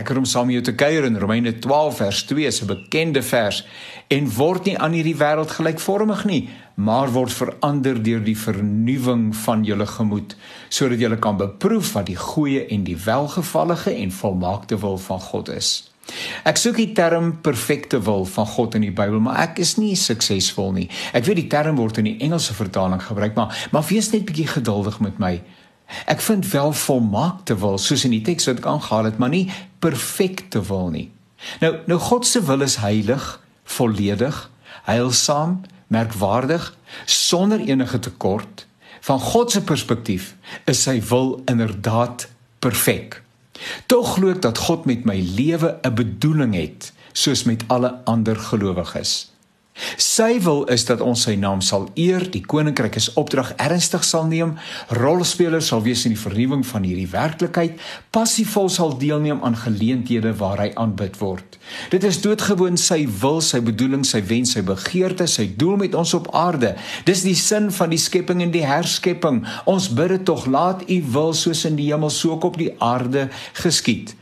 Ek het hom saam met jou te kuier in Romeine 12 vers 2, 'n bekende vers, en word nie aan hierdie wêreld gelykvormig nie, maar word verander deur die vernuwing van julle gemoed, sodat julle kan beproef wat die goeie en die welgevallige en volmaakte wil van God is. Ek soek die term perfekte wil van God in die Bybel, maar ek is nie suksesvol nie. Ek weet die term word in die Engelse vertaling gebruik, maar maar wees net bietjie geduldig met my. Ek vind wel volmaakte wil soos in die teks wat ek aangehaal het, maar nie perfekte wil nie. Nou nou God se wil is heilig, volledig, heilsaam, merkwaardig, sonder enige tekort. Van God se perspektief is sy wil inderdaad perfek. Tog glo ek dat God met my lewe 'n bedoeling het, soos met alle ander gelowiges. Sy wil is dat ons sy naam sal eer, die koninkryk is opdrag ernstig sal neem, rolspelers sal wees in die vernuwing van hierdie werklikheid, passievol sal deelneem aan geleenthede waar hy aanbid word. Dit is doodgewoon sy wil, sy bedoeling, sy wens, sy begeerte, sy doel met ons op aarde. Dis die sin van die skepping en die herskepping. Ons bid dit tog laat u wil soos in die hemel so ook op die aarde geskied.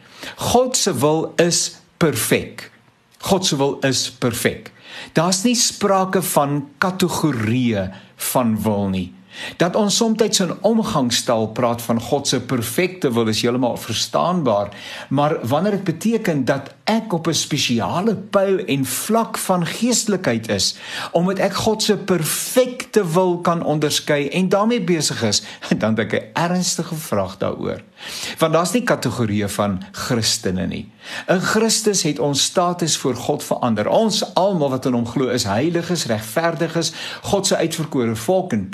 God se wil is perfek. God se wil is perfek. Daar's nie sprake van kategorieë van wil nie. Dat ons soms in omgangstaal praat van God se perfekte wil is heeltemal verstaanbaar, maar wanneer dit beteken dat ek op 'n spesiale pyl en vlak van geestelikheid is, omdat ek God se perfekte wil kan onderskei en daarmee besig is, dan het ek 'n ernstige vraag daaroor. Want daar's nie kategorieë van Christene nie. In Christus het ons status voor God verander. Ons almal wat in hom glo is heiliges, regverdiges, God se uitverkore volk en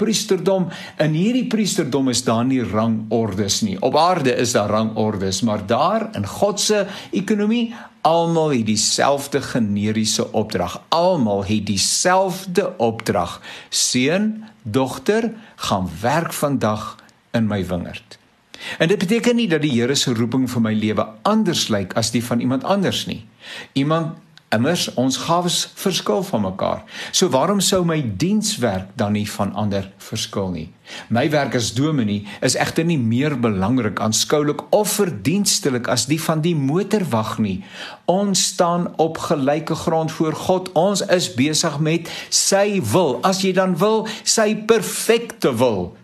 priesterdom. In hierdie priesterdom is daar nie rangordes nie. Op aarde is daar rangordes, maar daar in God se ekonomie almal het dieselfde generiese opdrag. Almal het dieselfde opdrag. Seun, dogter, gaan werk vandag in my wingerd. En dit beteken nie dat die Here se roeping vir my lewe anders lyk as die van iemand anders nie. Iemand immers ons gawes verskil van mekaar. So waarom sou my dienswerk dan nie van ander verskil nie? My werk as dominee is egter nie meer belangrik aanskoulik of verdienstelik as die van die motorwag nie. Ons staan op gelyke grond voor God. Ons is besig met sy wil. As jy dan wil, sy perfekte wil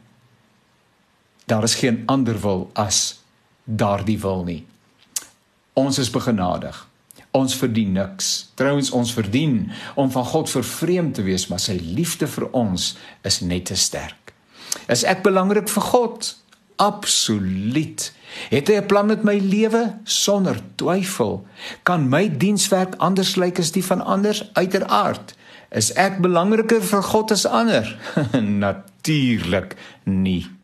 daar is geen ander wil as daardie wil nie. Ons is begenadig. Ons verdien niks. Trouwens ons verdien om van God vervreem te wees, maar sy liefde vir ons is net te sterk. Is ek belangrik vir God? Absoluut. Het hy 'n plan met my lewe? Sonder twyfel. Kan my dienswerk anders lyk as die van ander? Uiteraard. Is ek belangriker vir God as ander? Natuurlik nie.